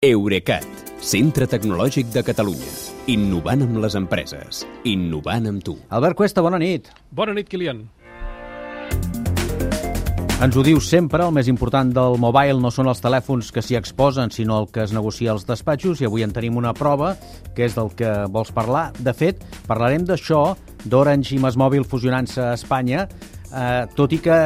Eurecat, centre tecnològic de Catalunya. Innovant amb les empreses. Innovant amb tu. Albert Cuesta, bona nit. Bona nit, Kilian. Ens ho dius sempre, el més important del mobile no són els telèfons que s'hi exposen, sinó el que es negocia als despatxos, i avui en tenim una prova, que és del que vols parlar. De fet, parlarem d'això, d'Orange i Masmòbil fusionant-se a Espanya, eh, tot i que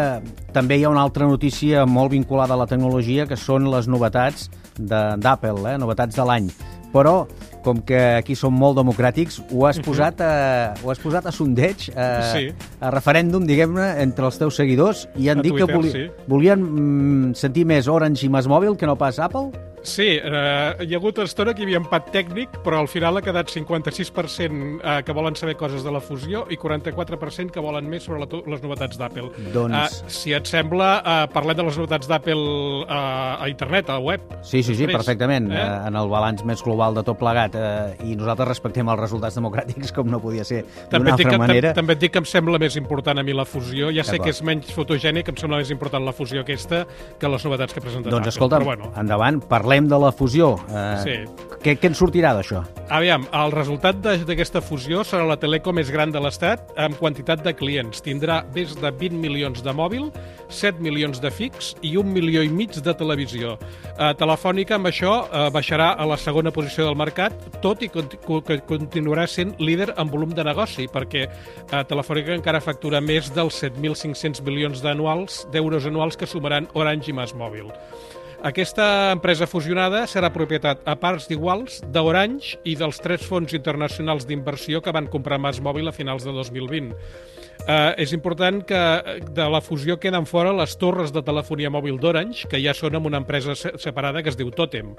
també hi ha una altra notícia molt vinculada a la tecnologia, que són les novetats d'Apple, eh, novetats de l'any. Però, com que aquí som molt democràtics, ho has posat a, ho has posat a sondeig, a, Sí. a referèndum, diguem-ne, entre els teus seguidors, i han A dit que Twitter, voli, sí. volien mm, sentir més Orange i Masmòbil que no pas Apple? Sí, eh, hi ha hagut una estona que hi havia empat tècnic, però al final ha quedat 56% eh, que volen saber coses de la fusió i 44% que volen més sobre la, les novetats d'Apple. Doncs- Eh, si et sembla, eh, parlem de les novetats d'Apple eh, a internet, a la web. Sí, sí, sí, perfectament, eh? Eh? en el balanç més global de tot plegat, eh, i nosaltres respectem els resultats democràtics com no podia ser d'una altra que, manera. tam, també et dic que em sembla més important a mi la fusió. Ja sé que és menys fotogènic, em sembla més important la fusió aquesta que les novetats que presenta Doncs Apple. escolta, Però bueno, endavant, parlem de la fusió. Eh, Sí. què, què en sortirà d'això? Aviam, el resultat d'aquesta fusió serà la telecom més gran de l'Estat amb quantitat de clients. Tindrà més de 20 milions de mòbil, 7 milions de fix i un milió i mig de televisió. Eh, Telefònica, amb això, eh, baixarà a la segona posició del mercat, tot i que continuarà sent líder en volum de negoci, perquè eh, Telefònica encara factura més dels 7.500 milions d'anuals d'euros anuals que sumaran Orange i Mòbil. Aquesta empresa fusionada serà propietat a parts d'iguals d'Orange i dels tres fons internacionals d'inversió que van comprar Mòbil a finals de 2020. Uh, és important que eh, de la fusió queden fora les torres de telefonia mòbil d'Orange, que ja són amb una empresa se- separada que es diu Totem.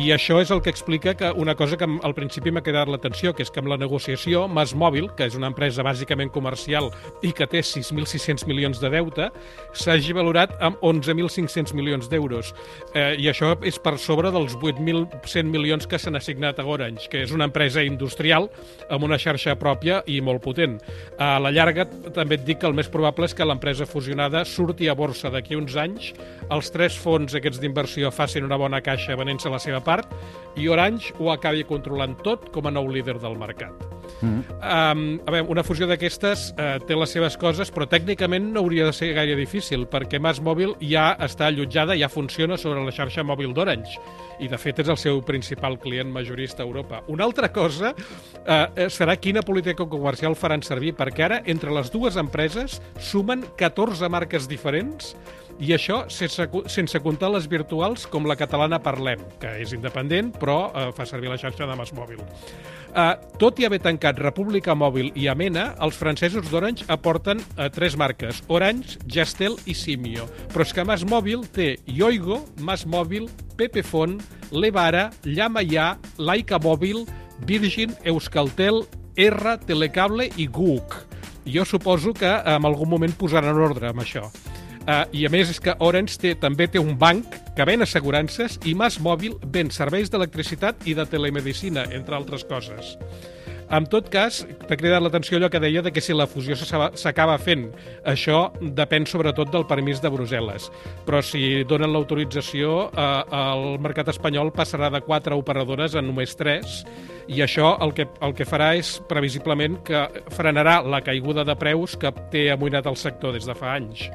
I això és el que explica que una cosa que al principi m'ha quedat l'atenció, que és que amb la negociació, Mòbil, que és una empresa bàsicament comercial i que té 6.600 milions de deute, s'hagi valorat amb 11.500 milions d'euros. Eh, I això és per sobre dels 8.100 milions que s'han assignat a Orange, que és una empresa industrial amb una xarxa pròpia i molt potent. A la llarga, també et dic que el més probable és que l'empresa fusionada surti a borsa d'aquí uns anys, els tres fons aquests d'inversió facin una bona caixa venent-se la seva part i Orange ho acabi controlant tot com a nou líder del mercat. Mm. Um, a veure, una fusió d'aquestes uh, té les seves coses, però tècnicament no hauria de ser gaire difícil, perquè Mas Mòbil ja està allotjada, ja funciona sobre la xarxa mòbil d'Orange, i de fet és el seu principal client majorista a Europa. Una altra cosa uh, serà quina política comercial faran servir, perquè ara entre les dues empreses sumen 14 marques diferents i això sense, sense comptar les virtuals com la catalana Parlem, que és independent però eh, fa servir la xarxa de Mas Mòbil. Eh, tot i haver tancat República Mòbil i Amena, els francesos d'Orange aporten eh, tres marques, Orange, Gestel i Simio. Però és que Mas Mòbil té Yoigo, Mas Mòbil, Pepefon, Levara, Llama-Ya, Laika Mòbil, Virgin, Euskaltel, R, Telecable i GUC. Jo suposo que eh, en algun moment posaran ordre amb això. Uh, I a més és que Orange té, també té un banc que ven assegurances i Mas Mòbil ven serveis d'electricitat i de telemedicina, entre altres coses. En tot cas, t'ha cridat l'atenció allò que deia de que si la fusió s'acaba- fent. Això depèn sobretot del permís de Brussel·les. Però si donen l'autorització, eh, el mercat espanyol passarà de quatre operadores a només tres i això el que, el que farà és, previsiblement, que frenarà la caiguda de preus que té amoïnat el sector des de fa anys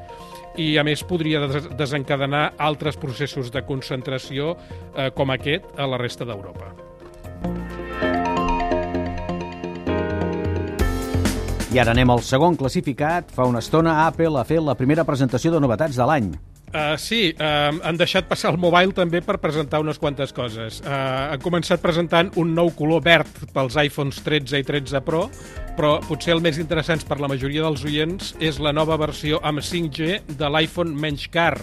i a més podria des desencadenar altres processos de concentració eh, com aquest a la resta d'Europa. I ara anem al segon classificat. Fa una estona Apple ha fet la primera presentació de novetats de l'any. Uh, sí, uh, han deixat passar el mobile també per presentar unes quantes coses. Uh, han començat presentant un nou color verd pels iPhones 13 i 13 Pro, però potser el més interessant per la majoria dels oients és la nova versió amb 5G de l'iPhone menys car,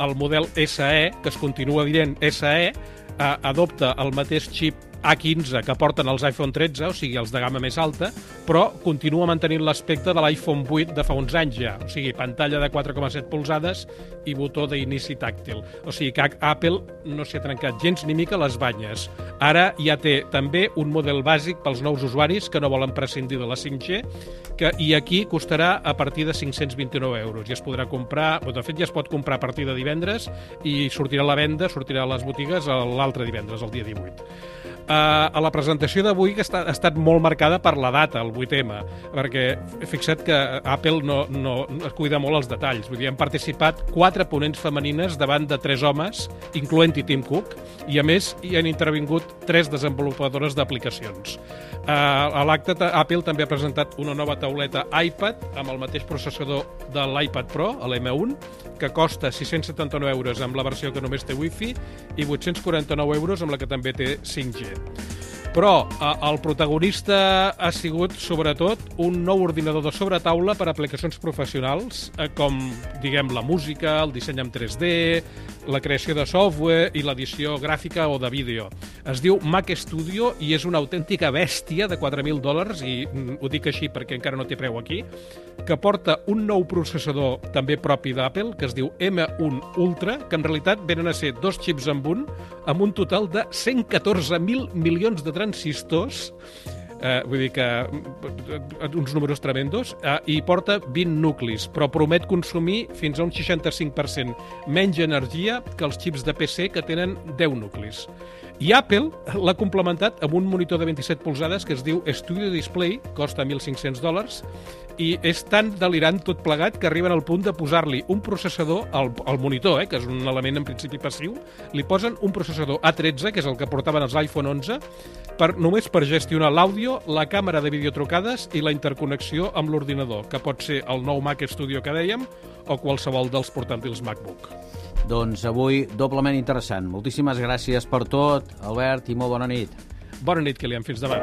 el model SE, que es continua dient SE, uh, adopta el mateix xip A15 que porten els iPhone 13, o sigui, els de gamma més alta, però continua mantenint l'aspecte de l'iPhone 8 de fa uns anys ja, o sigui, pantalla de 4,7 polzades i botó d'inici tàctil. O sigui que Apple no s'hi ha trencat gens ni mica les banyes. Ara ja té també un model bàsic pels nous usuaris que no volen prescindir de la 5G, que, i aquí costarà a partir de 529 euros i es podrà comprar, de fet ja es pot comprar a partir de divendres i sortirà a la venda, sortirà a les botigues l'altre divendres, el dia 18 uh, a la presentació d'avui que està, ha estat molt marcada per la data, el 8M, perquè fixa't que Apple no, no, no es cuida molt els detalls. Vull dir, han participat quatre ponents femenines davant de tres homes, incloent-hi Tim Cook, i a més hi han intervingut tres desenvolupadores d'aplicacions. Uh, a l'acte Apple també ha presentat una nova tauleta iPad amb el mateix processador de l'iPad Pro, l'M1, que costa 679 euros amb la versió que només té Wi-Fi i 849 euros amb la que també té 5G. it. Però eh, el protagonista ha sigut, sobretot, un nou ordinador de sobretaula per a aplicacions professionals, eh, com, diguem, la música, el disseny en 3D, la creació de software i l'edició gràfica o de vídeo. Es diu Mac Studio i és una autèntica bèstia de 4.000 dòlars, i mm, ho dic així perquè encara no té preu aquí, que porta un nou processador també propi d'Apple, que es diu M1 Ultra, que en realitat venen a ser dos xips amb un, amb un total de 114.000 milions de transistors eh, vull dir que eh, uns números tremendos, eh, i porta 20 nuclis, però promet consumir fins a un 65% menys energia que els xips de PC que tenen 10 nuclis. I Apple l'ha complementat amb un monitor de 27 polzades que es diu Studio Display, costa 1.500 dòlars, i és tan delirant tot plegat que arriben al punt de posar-li un processador al, al monitor, eh, que és un element en principi passiu, li posen un processador A13, que és el que portaven els iPhone 11, per, només per gestionar l'àudio, la càmera de videotrucades i la interconnexió amb l'ordinador, que pot ser el nou Mac Studio que dèiem o qualsevol dels portàtils MacBook. Doncs avui doblement interessant. Moltíssimes gràcies per tot, Albert, i molt bona nit. Bona nit, Kilian. Fins demà.